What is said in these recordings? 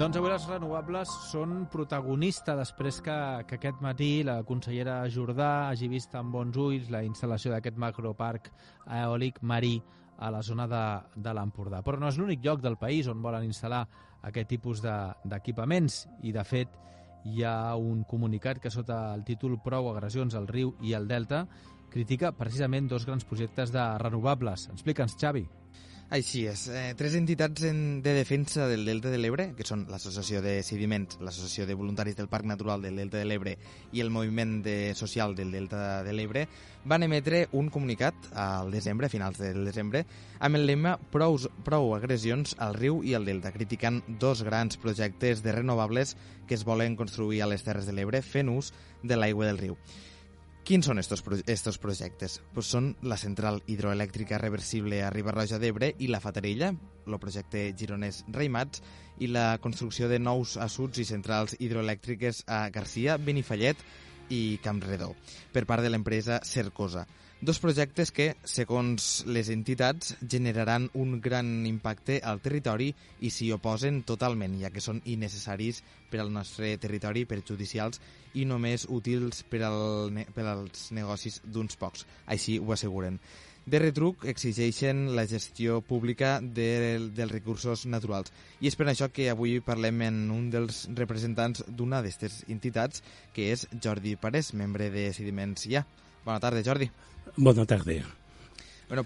Doncs avui les renovables són protagonista després que, que aquest matí la consellera Jordà hagi vist amb bons ulls la instal·lació d'aquest macroparc eòlic marí a la zona de, de l'Empordà. Però no és l'únic lloc del país on volen instal·lar aquest tipus d'equipaments de, i, de fet, hi ha un comunicat que sota el títol Prou agressions al riu i al delta critica precisament dos grans projectes de renovables. Explica'ns, Xavi. Així és. Eh, tres entitats en, de defensa del Delta de l'Ebre, que són l'Associació de Sediments, l'Associació de Voluntaris del Parc Natural del Delta de l'Ebre i el Moviment de Social del Delta de l'Ebre, van emetre un comunicat al desembre, a finals del desembre, amb el lema prou, prou agressions al riu i al delta, criticant dos grans projectes de renovables que es volen construir a les Terres de l'Ebre fent ús de l'aigua del riu. Quins són estos, estos projectes? Pues són la central hidroelèctrica reversible a Ribarroja d'Ebre i la Fatarella, el projecte gironès Reimats, i la construcció de nous assuts i centrals hidroelèctriques a Garcia, Benifallet i Campredó, per part de l'empresa Cercosa. Dos projectes que, segons les entitats, generaran un gran impacte al territori i s'hi oposen totalment, ja que són innecessaris per al nostre territori, perjudicials i només útils per, al, per als negocis d'uns pocs. Així ho asseguren. De retruc exigeixen la gestió pública de, dels recursos naturals. I és per això que avui parlem en un dels representants d'una d'aquestes entitats, que és Jordi Parés, membre de Sediments Ja. Bona tarda, Jordi. Bona tarda. Bueno,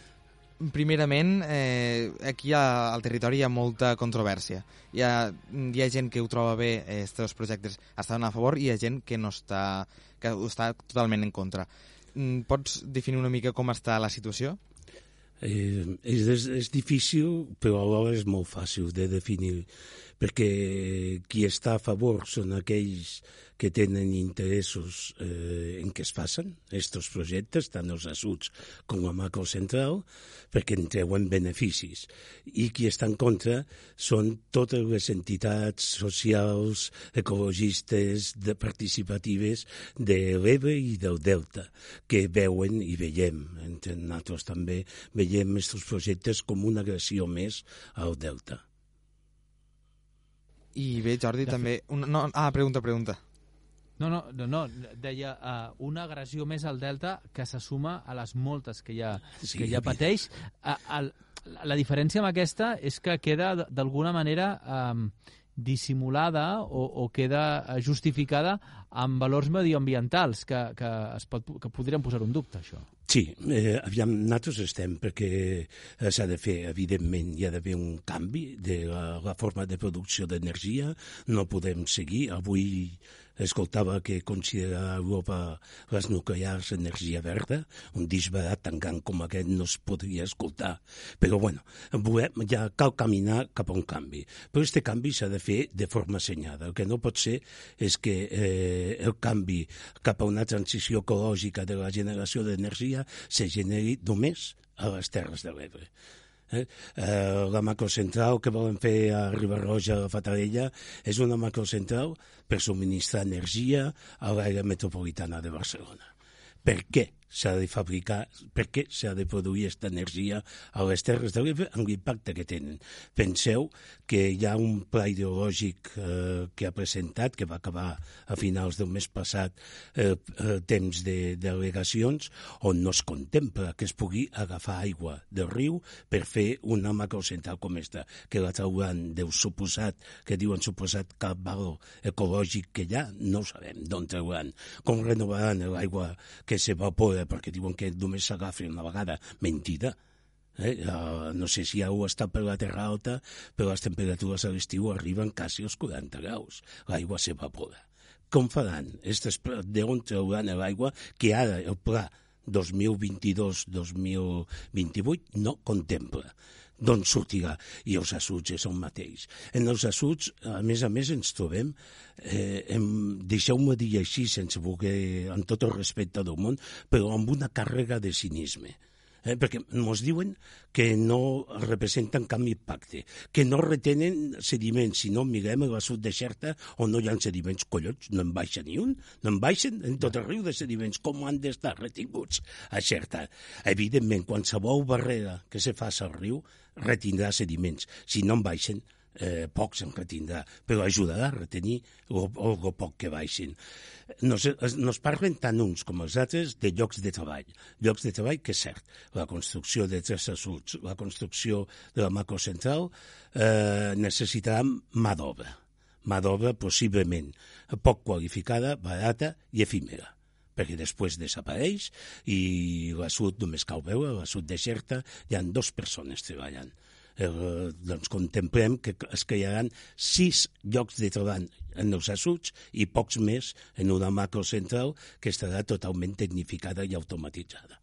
primerament, eh, aquí ha, al territori hi ha molta controvèrsia. Hi ha, hi ha gent que ho troba bé, aquests projectes estan a favor, i hi ha gent que no està, que està totalment en contra. Mm, pots definir una mica com està la situació? Eh, és, és difícil, però alhora és molt fàcil de definir, perquè qui està a favor són aquells que tenen interessos eh, en què es facin aquests projectes, tant els assuts com la macrocentral, perquè en treuen beneficis. I qui està en contra són totes les entitats socials, ecologistes, de participatives de l'Ebre i del Delta, que veuen i veiem, entre nosaltres també, veiem aquests projectes com una agressió més al Delta. I bé, Jordi, de també... Una, no, ah, pregunta, pregunta. No, no, no, no deia uh, una agressió més al Delta que se suma a les moltes que ja, sí, que ja pateix. Uh, el, la diferència amb aquesta és que queda d'alguna manera um, dissimulada o, o queda justificada amb valors medioambientals que, que, es pot, que podrien posar un dubte, això. Sí, eh, aviam, nosaltres estem perquè eh, s'ha de fer, evidentment, hi ha d'haver un canvi de la, la forma de producció d'energia, no podem seguir, avui escoltava que considera Europa les nuclears energia verda, un disbarat tan gran com aquest no es podria escoltar. Però, bueno, volem, ja cal caminar cap a un canvi. Però aquest canvi s'ha de fer de forma assenyada. El que no pot ser és que eh, el canvi cap a una transició ecològica de la generació d'energia se generi només a les Terres de l'Ebre. Eh? Eh, la macrocentral que volen fer a Ribarroja, a Fatarella, és una macrocentral per subministrar energia a l'àrea metropolitana de Barcelona. Per què? S'ha de fabricar, per què s'ha de produir aquesta energia a les Terres de l'Ebre amb l'impacte que tenen. Penseu que hi ha un pla ideològic eh, que ha presentat, que va acabar a finals del mes passat, eh, eh, temps de delegacions, on no es contempla que es pugui agafar aigua del riu per fer una macrocentral com aquesta, que la trauran del suposat, que diuen suposat cap valor ecològic que hi ha, no sabem d'on trauran, com renovaran l'aigua que s'evapora perquè diuen que només s'agafa una vegada. Mentida. Eh? Uh, no sé si heu estat per la Terra Alta, però les temperatures a l'estiu arriben quasi als 40 graus. L'aigua s'evapora. Com faran? D'on trauran l'aigua que ara el pla 2022-2028 no contempla d'on sortirà. I els assuts és el mateix. En els assuts, a més a més, ens trobem, eh, deixeu-me dir així, sense voler, amb tot el respecte del món, però amb una càrrega de cinisme eh, perquè ens diuen que no representen cap impacte, que no retenen sediments. Si no, mirem la sud de Xerta on no hi ha sediments, collons, no en baixa ni un, no en baixen en tot el riu de sediments, com han d'estar retinguts a Xerta. Evidentment, qualsevol barrera que se faci al riu retindrà sediments. Si no en baixen, eh, pocs en retindrà, però ajudarà a retenir el, el poc que baixin. Nos, nos parlen tant uns com els altres de llocs de treball. Llocs de treball que és cert, la construcció de tres assuts, la construcció de la macrocentral eh, necessitarà mà d'obra. Mà d'obra possiblement poc qualificada, barata i efímera perquè després desapareix i la sud només cal veure, la sud deserta, hi han dues persones treballant eh, doncs contemplem que es crearan sis llocs de treball en els assuts i pocs més en una macrocentral que estarà totalment tecnificada i automatitzada.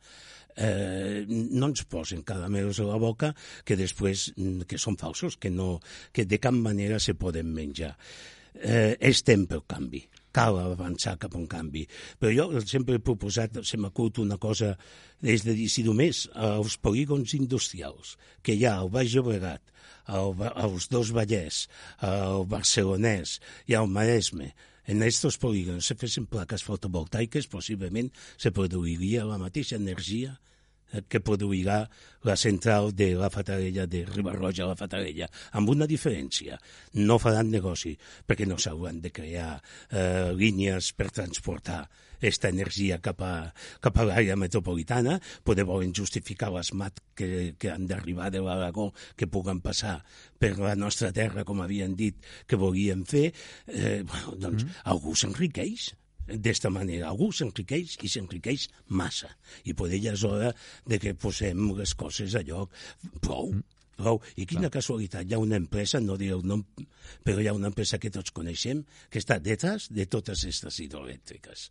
Eh, no ens posen caramelos a la boca que després mm, que són falsos, que, no, que de cap manera se poden menjar. Eh, estem pel canvi cal avançar cap a un canvi. Però jo sempre he proposat, se m'acut una cosa, des de dir, si només els polígons industrials que hi ha al Baix Llobregat, al, als dos Vallès, al Barcelonès i al Maresme, en aquests polígons se fessin plaques fotovoltaiques, possiblement se produiria la mateixa energia que produirà la central de la Fatarella, de Ribarroja a la Fatarella, amb una diferència. No faran negoci, perquè no s'hauran de crear eh, línies per transportar aquesta energia cap a, cap a l'àrea metropolitana, poder volen justificar les mat que, que han d'arribar de l'Aragó, que puguen passar per la nostra terra, com havien dit que volien fer, eh, bueno, doncs mm. algú s'enriqueix d'esta manera. Algú s'enriqueix i s'enriqueix massa. I per ella és hora de que posem les coses a lloc. Prou, prou. I quina Clar. casualitat, hi ha una empresa, no diré el nom, però hi ha una empresa que tots coneixem, que està detrás de totes aquestes hidroelèctriques.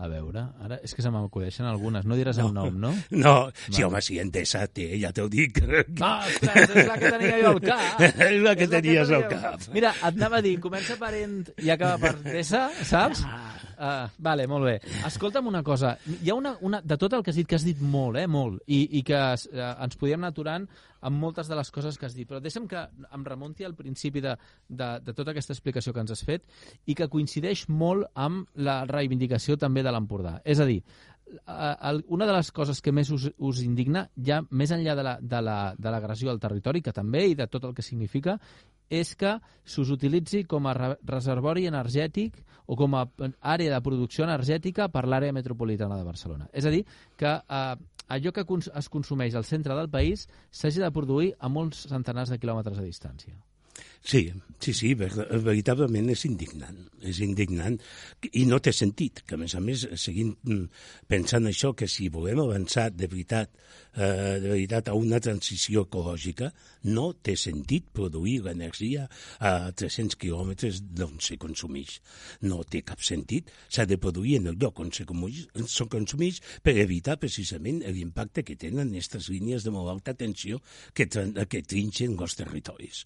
A veure, ara és que se m'acudeixen algunes. No diràs no. el nom, no? No, vale. sí, home, si Endesa té, ja t'ho dic. Ah, ostres, és la que tenia jo al cap. és la que és tenies al cap. Mira, et anava a dir, comença per End i acaba per Endesa, saps? Ah. Uh, vale, molt bé. Escolta'm una cosa. Hi ha una, una, de tot el que has dit, que has dit molt, eh, molt, i, i que uh, ens podíem anar aturant amb moltes de les coses que has dit, però deixa'm que em remunti al principi de, de, de tota aquesta explicació que ens has fet i que coincideix molt amb la reivindicació també de l'Empordà. És a dir, una de les coses que més us, us indigna, ja més enllà de l'agressió la, al territori, que també, i de tot el que significa, és que s'us utilitzi com a reservori energètic o com a àrea de producció energètica per l'àrea metropolitana de Barcelona. És a dir, que eh, allò que es consumeix al centre del país s'hagi de produir a molts centenars de quilòmetres de distància. Sí, sí, sí, veritablement és indignant, és indignant i no té sentit, que a més a més seguint mm, pensant això, que si volem avançar de veritat, eh, de veritat a una transició ecològica, no té sentit produir l'energia a 300 quilòmetres d'on se consumeix. No té cap sentit, s'ha de produir en el lloc on se consumeix per evitar precisament l'impacte que tenen aquestes línies de molt alta tensió que, que trinxen els territoris.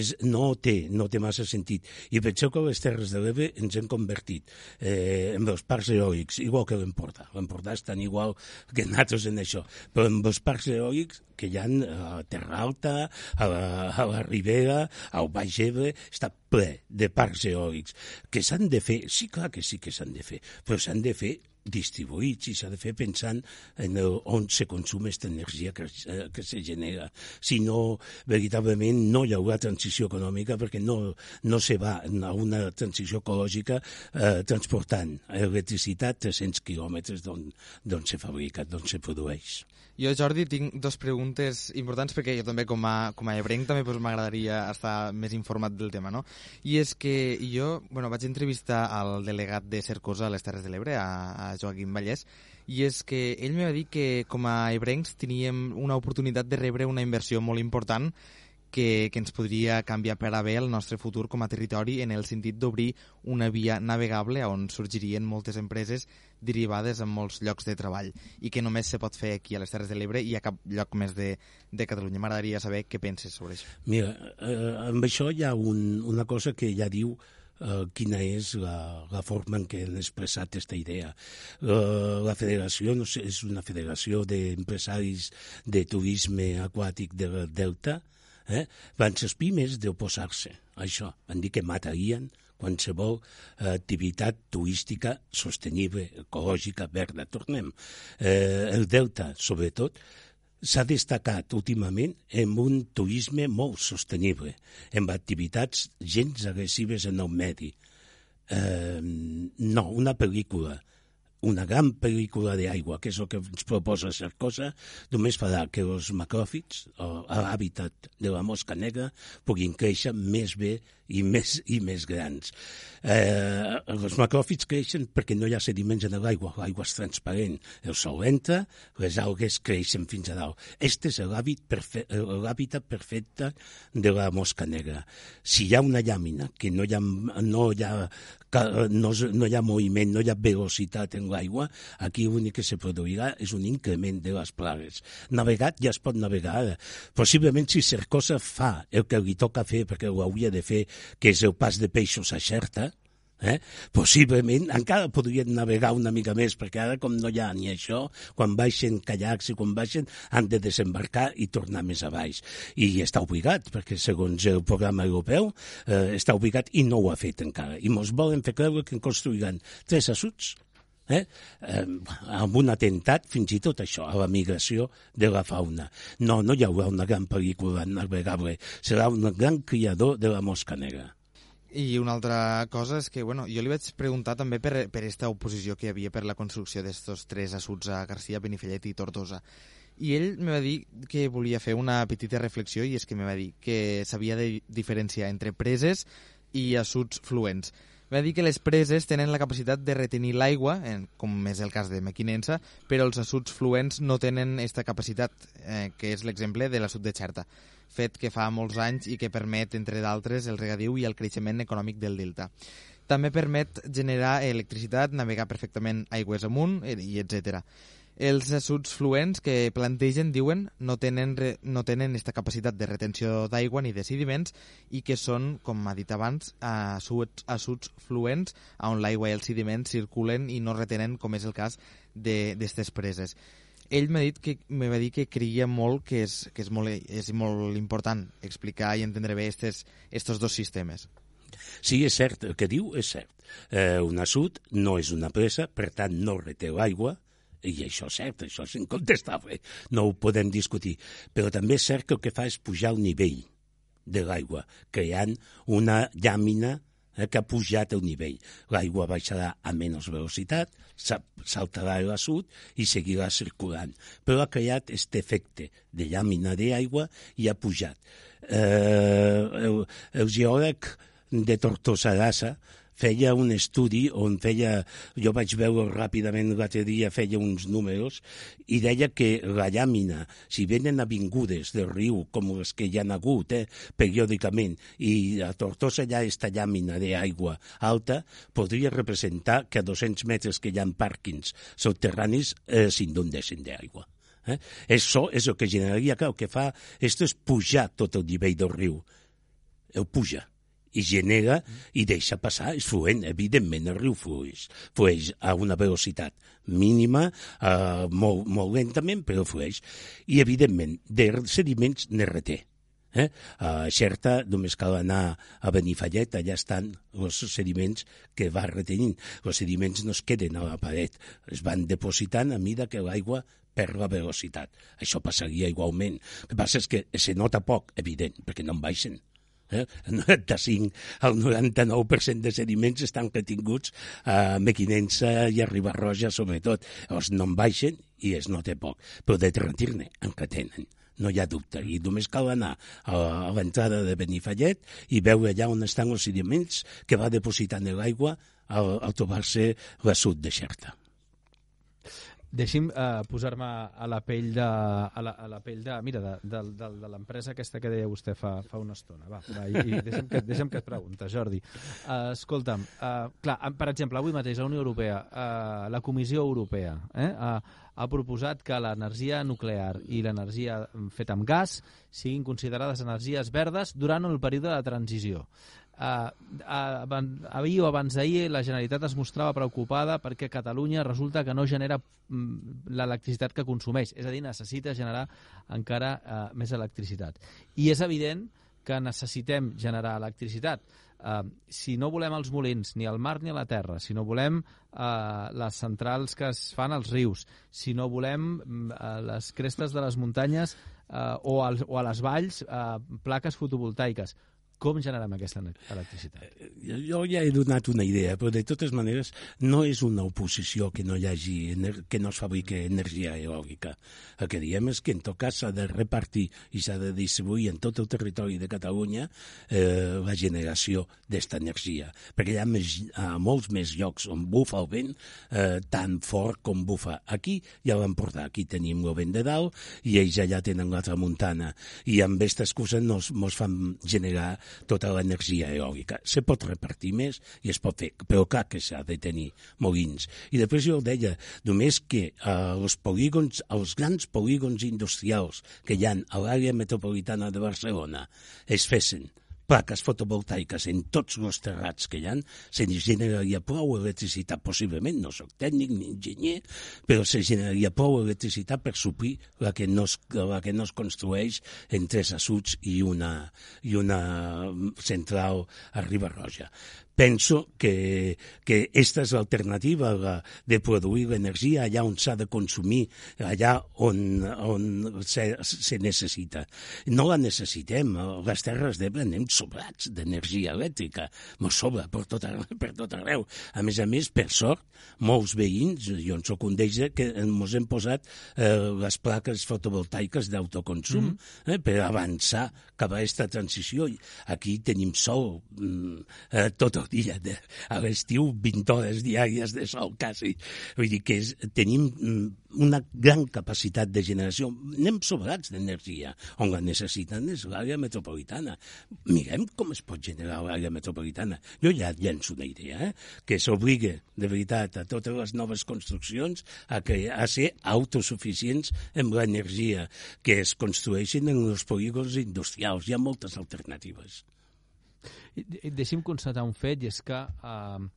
És, no té, no té massa sentit. I penseu que les Terres de l'Ebre ens hem convertit eh, en els parcs eòlics, igual que l'Empordà. L'Empordà és tan igual que nosaltres en això. Però en els parcs eòlics que hi ha a Terra Alta, a la, a la Ribera, al Baix Ebre, està ple de parcs eòlics que s'han de fer, sí, clar que sí que s'han de fer, però s'han de fer distribuïts i s'ha de fer pensant en el, on se consum aquesta energia que, eh, que se genera. Si no, veritablement no hi haurà transició econòmica perquè no, no se va a una transició ecològica eh, transportant electricitat 300 quilòmetres d'on se fabrica, d'on se produeix. Jo, Jordi, tinc dos preguntes importants perquè jo també, com a, com a ebrenc, també pues, m'agradaria estar més informat del tema, no? I és que jo, bueno, vaig entrevistar al delegat de Cercosa a les Terres de l'Ebre, a, a Joaquim Vallès, i és que ell me va dir que com a ebrencs teníem una oportunitat de rebre una inversió molt important que, que ens podria canviar per a bé el nostre futur com a territori en el sentit d'obrir una via navegable on sorgirien moltes empreses derivades en molts llocs de treball i que només se pot fer aquí a les Terres de l'Ebre i a cap lloc més de, de Catalunya. M'agradaria saber què penses sobre això. Mira, eh, amb això hi ha un, una cosa que ja diu eh, quina és la, la forma en què han expressat aquesta idea. Uh, la federació no sé, és una federació d'empresaris de turisme aquàtic del Delta, eh, van ser els primers d'oposar-se a això. Van dir que matarien qualsevol eh, activitat turística sostenible, ecològica, verda. Tornem. Eh, el delta, sobretot, s'ha destacat últimament en un turisme molt sostenible, amb activitats gens agressives en el medi. Eh, no, una pel·lícula una gran pel·lícula d'aigua, que és el que ens proposa cosa, només farà que els macròfits, l'hàbitat de la mosca negra, puguin créixer més bé i més, i més grans. Eh, els macròfits creixen perquè no hi ha sediments en l'aigua, l'aigua és transparent, el sol entra, les algues creixen fins a dalt. Este és l'hàbitat perfe perfecte de la mosca negra. Si hi ha una llàmina que no hi ha, no hi ha, no, no hi ha moviment, no hi ha velocitat en l'aigua, aquí l'únic que se produirà és un increment de les plagues. Navegat ja es pot navegar. Possiblement si Cercosa fa el que li toca fer, perquè ho hauria de fer que és el pas de peixos a Xerta, eh? possiblement encara podrien navegar una mica més, perquè ara com no hi ha ni això, quan baixen caiacs i quan baixen han de desembarcar i tornar més a baix. I està obligat, perquè segons el programa europeu eh, està obligat i no ho ha fet encara. I ens volen fer creure que en construiran tres assuts eh? eh, amb un atemptat fins i tot això, a la migració de la fauna. No, no hi haurà una gran pel·lícula navegable, serà un gran criador de la mosca negra. I una altra cosa és que, bueno, jo li vaig preguntar també per, per esta oposició que hi havia per la construcció d'estos tres assuts a Garcia, Benifallet i Tortosa. I ell me va dir que volia fer una petita reflexió i és que me va dir que s'havia de diferenciar entre preses i assuts fluents. Va dir que les preses tenen la capacitat de retenir l'aigua, com és el cas de Mequinensa, però els assuts fluents no tenen aquesta capacitat, eh, que és l'exemple de l'assut de Xerta fet que fa molts anys i que permet, entre d'altres, el regadiu i el creixement econòmic del delta. També permet generar electricitat, navegar perfectament aigües amunt, eh, i etc. Els assuts fluents que plantegen, diuen, no tenen, re, no tenen aquesta capacitat de retenció d'aigua ni de sediments i que són, com ha dit abans, assuts, assuts fluents on l'aigua i els sediments circulen i no retenen, com és el cas d'aquestes preses ell m'ha dit que me va dir que creia molt que és, que és, molt, és molt important explicar i entendre bé estos dos sistemes. Sí, és cert, el que diu és cert. Eh, una sud no és una presa, per tant no reté l'aigua, i això és cert, això és incontestable, no ho podem discutir. Però també és cert que el que fa és pujar el nivell de l'aigua, creant una llàmina eh, que ha pujat el nivell. L'aigua baixarà a menys velocitat, saltarà a sud i seguirà circulant. Però ha creat aquest efecte de llàmina d'aigua i ha pujat. Eh, el, el geòleg de Tortosa d'Assa feia un estudi on feia, jo vaig veure ràpidament l'altre dia, feia uns números i deia que la llàmina, si venen avingudes del riu com les que hi ha hagut eh, periòdicament i a Tortosa hi ha aquesta llàmina d'aigua alta, podria representar que a 200 metres que hi ha pàrquings subterranis eh, s'inundessin d'aigua. Eh? Això és el que generaria, que el que fa, esto és pujar tot el nivell del riu. El puja i genera i deixa passar, és fluent, evidentment el riu flueix, flueix a una velocitat mínima, eh, molt, molt lentament, però flueix. I evidentment, de sediments ne reté. Eh? A Xerta només cal anar a Benifallet, allà estan els sediments que va retenint. Els sediments no es queden a la paret, es van depositant a mida que l'aigua perd la velocitat. Això passaria igualment. El que passa és que se nota poc, evident, perquè no en baixen Eh? El 95 al 99% de sediments estan retinguts a Mequinensa i a Ribarroja, sobretot. Llavors no en baixen i es nota poc, però de retir-ne en retenen no hi ha dubte. I només cal anar a, l'entrada de Benifallet i veure allà on estan els sediments que va depositant l'aigua al, al trobar-se sud de Xerta. Deixi'm uh, posar-me a la pell de, a la, a la pell de, mira, de, de, de, de l'empresa aquesta que deia vostè fa, fa una estona. Va, va i, i deixa'm, que, deixa'm que et pregunta, Jordi. Uh, escolta'm, uh, clar, per exemple, avui mateix la Unió Europea, uh, la Comissió Europea, eh, uh, ha proposat que l'energia nuclear i l'energia feta amb gas siguin considerades energies verdes durant el període de transició. Uh, uh, ahir o abans d'ahir la Generalitat es mostrava preocupada perquè Catalunya resulta que no genera mm, l'electricitat que consumeix, és a dir, necessita generar encara uh, més electricitat. I és evident que necessitem generar electricitat. Uh, si no volem els molins, ni al mar ni a la terra, si no volem uh, les centrals que es fan als rius, si no volem uh, les crestes de les muntanyes uh, o, als, o a les valls uh, plaques fotovoltaiques, com generem aquesta electricitat? Eh, jo ja he donat una idea, però de totes maneres no és una oposició que no hi hagi, que no es fabriqui energia eòlica. El que diem és que en tot cas s'ha de repartir i s'ha de distribuir en tot el territori de Catalunya eh, la generació d'esta energia, perquè hi ha, més, ha molts més llocs on bufa el vent eh, tan fort com bufa aquí i a l'Empordà. Aquí tenim el vent de dalt i ells allà tenen l'altra muntana i amb aquesta excusa nos, nos fan generar tota l'energia eòlica. Se pot repartir més i es pot fer, però clar que s'ha de tenir molins. I després jo deia, només que eh, els polígons, els grans polígons industrials que hi ha a l'àrea metropolitana de Barcelona es fessin plaques fotovoltaiques en tots els terrats que hi ha, se generaria prou electricitat, possiblement, no sóc tècnic ni enginyer, però se generaria prou electricitat per suplir la que no es, la que no es construeix en tres assuts i una, i una central a Riba-roja penso que, que aquesta és l'alternativa de produir l'energia allà on s'ha de consumir, allà on, on se, se necessita. No la necessitem. Les Terres d'Ebre anem sobrats d'energia elèctrica. Ens sobra per tot, arreu, per tot arreu. A més a més, per sort, molts veïns, jo en soc un d'ells, que ens hem posat eh, les plaques fotovoltaiques d'autoconsum mm -hmm. eh, per avançar cap a aquesta transició. Aquí tenim sol mm, eh, tot dia. De, a l'estiu, 20 hores diàries de sol, quasi. Vull dir que és, tenim mm, una gran capacitat de generació. Anem sobrats d'energia. On la necessiten és l'àrea metropolitana. Mirem com es pot generar l'àrea metropolitana. Jo ja llenço una idea, eh? que s'obliga, de veritat, a totes les noves construccions a, que, a ser autosuficients amb l'energia que es construeixin en els polígons industrials. Hi ha moltes alternatives. Deixi'm constatar un fet, i és que eh,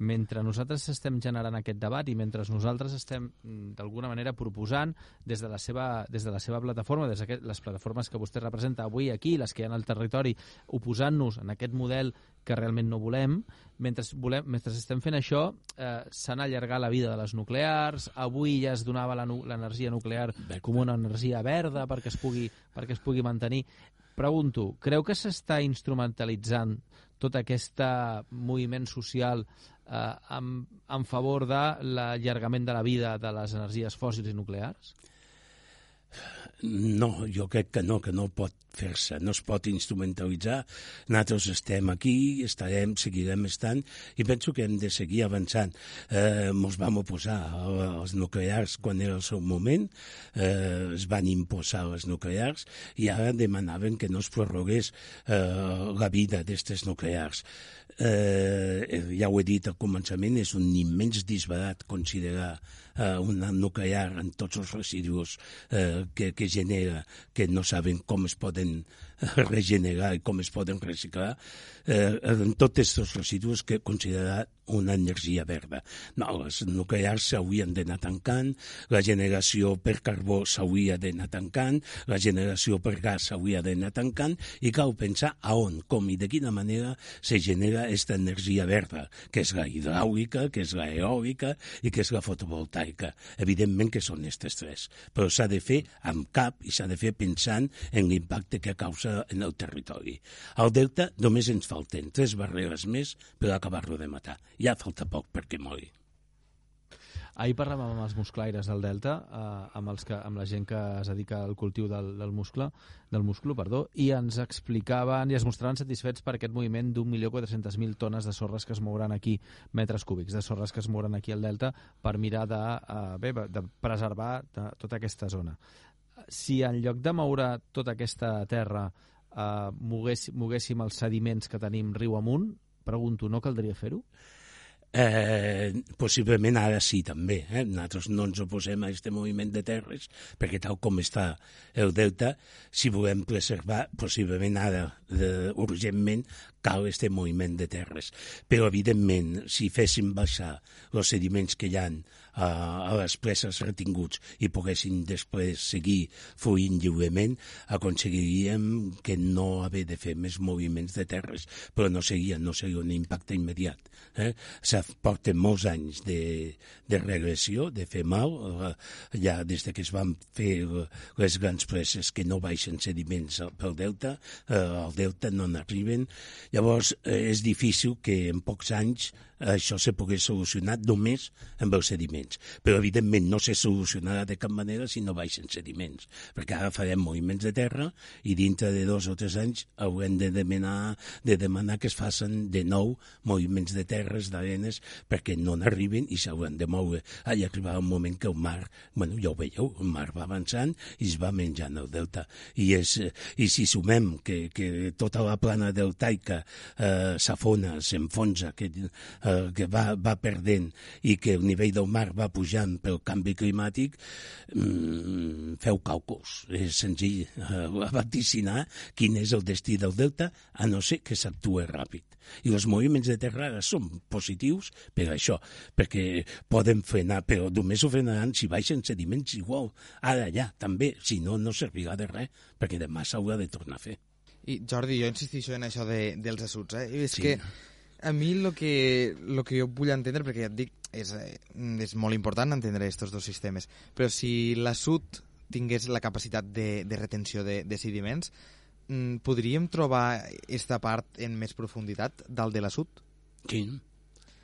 mentre nosaltres estem generant aquest debat i mentre nosaltres estem mm, d'alguna manera proposant des de la seva, des de la seva plataforma, des de les plataformes que vostè representa avui aquí, les que hi ha al territori, oposant-nos en aquest model que realment no volem, mentre, volem, mentre estem fent això, eh, s'han allargat la vida de les nuclears, avui ja es donava l'energia nuclear com una energia verda perquè es pugui, perquè es pugui mantenir. Pregunto, creu que s'està instrumentalitzant tot aquest moviment social eh, en, en favor de l'allargament de la vida de les energies fòssils i nuclears? No, jo crec que no, que no pot fer-se, no es pot instrumentalitzar. Nosaltres estem aquí, estarem, seguirem estant, i penso que hem de seguir avançant. Eh, ens vam oposar als nuclears quan era el seu moment, eh, es van imposar les nuclears, i ara demanaven que no es prorrogués eh, la vida d'aquestes nuclears. Eh, ja ho he dit al començament, és un immens disbarat considerar eh, una nuclear en tots els residus eh, que, que genera, que no saben com es poden regenerar com es poden reciclar, eh, en tots aquests residus que considerar una energia verda. No, les nuclears s'haurien d'anar tancant, la generació per carbó s'hauria d'anar tancant, la generació per gas s'hauria d'anar tancant, i cal pensar a on, com i de quina manera se genera aquesta energia verda, que és la hidràulica, que és la eòlica i que és la fotovoltaica. Evidentment que són aquestes tres, però s'ha de fer amb cap i s'ha de fer pensant en l'impacte que causa en el territori. Al Delta només ens falten tres barreres més per acabar-lo de matar. Ja falta poc perquè mori. Ahir parlàvem amb els musclaires del Delta, eh, amb, els que, amb la gent que es dedica al cultiu del, del muscle, del musclo, perdó, i ens explicaven i es mostraven satisfets per aquest moviment d'1.400.000 tones de sorres que es mouran aquí, metres cúbics de sorres que es mouran aquí al Delta per mirar de, eh, bé, de preservar de, tota aquesta zona si en lloc de moure tota aquesta terra eh, mogués, moguéssim els sediments que tenim riu amunt, pregunto, no caldria fer-ho? Eh, possiblement ara sí també eh? nosaltres no ens oposem a aquest moviment de terres perquè tal com està el delta si volem preservar possiblement ara eh, urgentment cal este moviment de terres. Però, evidentment, si féssim baixar els sediments que hi ha a, a les preses retinguts i poguessin després seguir fluint lliurement, aconseguiríem que no haver de fer més moviments de terres, però no seria, no seria un impacte immediat. Eh? Porten molts anys de, de regressió, de fer mal, eh, ja des de que es van fer les grans preses que no baixen sediments pel delta, eh, al delta no n'arriben, llavors eh, és difícil que en pocs anys això se pogués solucionar només amb els sediments. Però, evidentment, no se solucionarà de cap manera si no baixen sediments, perquè ara farem moviments de terra i dintre de dos o tres anys haurem de demanar, de demanar que es facin de nou moviments de terres, d'arenes, perquè no n'arriben i s'hauran de moure. Ah, i arribarà un moment que el mar, bueno, ja ho veieu, el mar va avançant i es va menjant el delta. I, és, i si sumem que, que tota la plana deltaica eh, s'afona, s'enfonsa, que eh, eh, que va, va perdent i que el nivell del mar va pujant pel canvi climàtic, mm, feu càlculs. És senzill eh, vaticinar quin és el destí del delta, a no ser que s'actue ràpid. I els moviments de terra són positius per això, perquè poden frenar, però només ho frenaran si baixen sediments igual. Ara ja, també, si no, no servirà de res, perquè demà s'haurà de tornar a fer. I Jordi, jo insistixo en això de, dels assuts, eh? És sí. que a mi el que, lo que jo vull entendre, perquè ja et dic, és, eh, és molt important entendre aquests dos sistemes, però si l'assut tingués la capacitat de, de retenció de, de sediments, mm, podríem trobar aquesta part en més profunditat dalt de l'assut? Sí.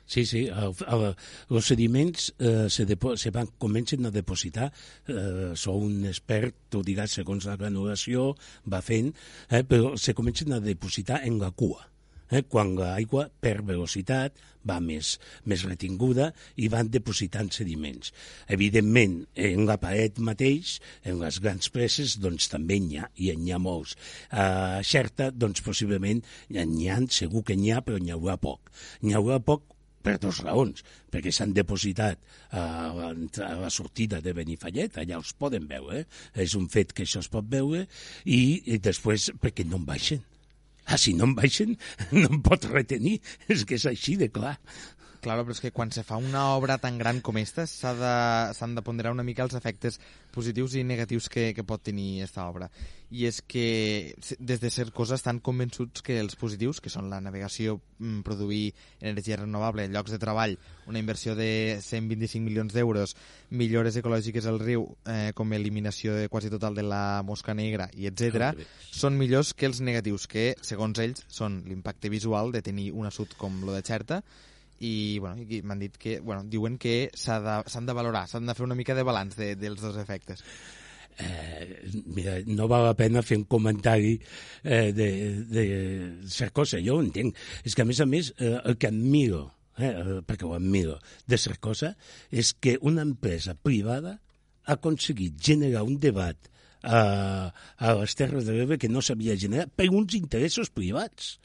Sí, sí, el, els sediments eh, se, depo, se van, comencen a depositar, eh, sou un expert, tu diràs segons la granulació, va fent, eh, però se comencen a depositar en la cua eh, quan l'aigua per velocitat va més, més retinguda i van depositant sediments. Evidentment, en la paret mateix, en les grans preses, doncs també n'hi ha, i n'hi ha molts. A Xerta, doncs possiblement n'hi ha, segur que n'hi ha, però n'hi haurà poc. N'hi haurà poc per dues raons, perquè s'han depositat a a la sortida de Benifallet, allà els poden veure, eh? és un fet que això es pot veure, i, i després perquè no en baixen Ah, si no em baixen, no em pot retenir. És que és així de clar. Claro, però és que quan se fa una obra tan gran com aquesta s'han de, de ponderar una mica els efectes positius i negatius que, que pot tenir aquesta obra. I és que des de ser coses estan convençuts que els positius, que són la navegació, mm, produir energia renovable, llocs de treball, una inversió de 125 milions d'euros, millores ecològiques al riu, eh, com eliminació de quasi total de la mosca negra, i etc, són millors que els negatius, que, segons ells, són l'impacte visual de tenir un assut com lo de Xerta, i, bueno, m'han dit que, bueno, diuen que s'han de, de valorar, s'han de fer una mica de balanç de, dels dos efectes. Eh, mira, no val la pena fer un comentari eh, de, de Sarkozy, jo ho entenc. És que, a més a més, eh, el que admiro, eh, perquè ho admiro, de Sarkozy, és que una empresa privada ha aconseguit generar un debat a, a les Terres de l'Ebre que no s'havia generat per uns interessos privats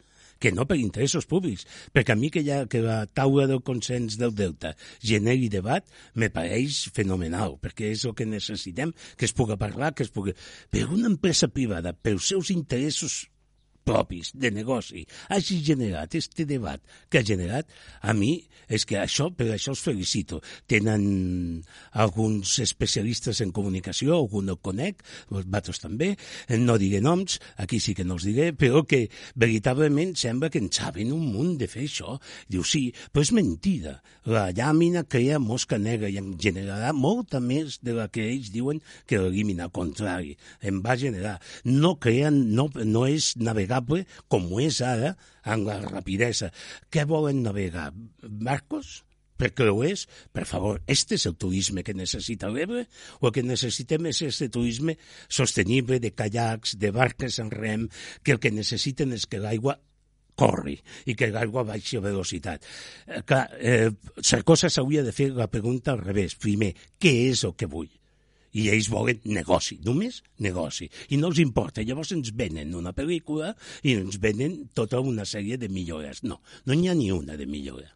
que no per interessos públics, perquè a mi que, ha, que la taula del consens del Delta generi debat me pareix fenomenal, perquè és el que necessitem, que es pugui parlar, que es pugui... Però una empresa privada, pels seus interessos propis de negoci hagi generat este debat que ha generat, a mi és que això, per això els felicito. Tenen alguns especialistes en comunicació, algun el conec, vatos també, no diré noms, aquí sí que no els diré, però que veritablement sembla que en saben un munt de fer això. Diu, sí, però és mentida. La llàmina crea mosca negra i en generarà molta més de la que ells diuen que elimina, al contrari, en va generar. No creen, no, no és navegar navegable com ho és ara amb la rapidesa. Què volen navegar? Barcos? ho és, per favor, este és el turisme que necessita l'Ebre o el que necessitem és este turisme sostenible de caiacs, de barques en rem, que el que necessiten és que l'aigua corri i que l'aigua baixi a velocitat. Eh, clar, eh, Sarkozy s'hauria de fer la pregunta al revés. Primer, què és el que vull? I ells volen negoci, només negoci. I no els importa. Llavors ens venen una pel·lícula i ens venen tota una sèrie de millores. No, no n'hi ha ni una de millora.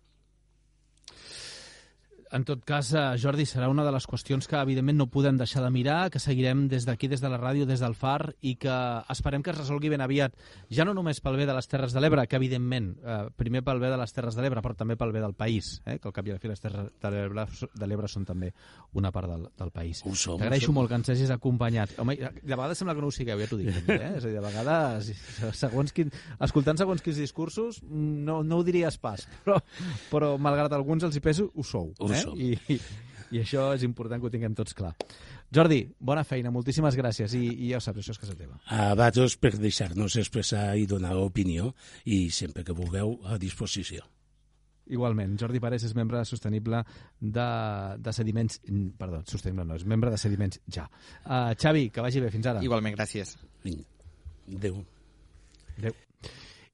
En tot cas, eh, Jordi, serà una de les qüestions que, evidentment, no podem deixar de mirar, que seguirem des d'aquí, des de la ràdio, des del FAR, i que esperem que es resolgui ben aviat, ja no només pel bé de les Terres de l'Ebre, que, evidentment, eh, primer pel bé de les Terres de l'Ebre, però també pel bé del país, eh, que al cap i a la fi les Terres de l'Ebre són també una part del, del país. T'agraeixo molt que ens hagis acompanyat. Home, de vegades sembla que no ho sigueu, ja t'ho dic. Eh? És a dir, de vegades, segons quin, escoltant segons quins discursos, no, no ho diries pas, però, però malgrat alguns els hi peso, ho sou. Ho eh? som. I, i, això és important que ho tinguem tots clar. Jordi, bona feina, moltíssimes gràcies i, i ja ho saps, això és casa teva. A vosaltres per deixar-nos expressar i donar opinió i sempre que vulgueu a disposició. Igualment, Jordi Parés és membre sostenible de, de Sediments... Perdó, sostenible no, és membre de Sediments ja. Uh, Xavi, que vagi bé, fins ara. Igualment, gràcies. Vinga. Adéu. Adéu.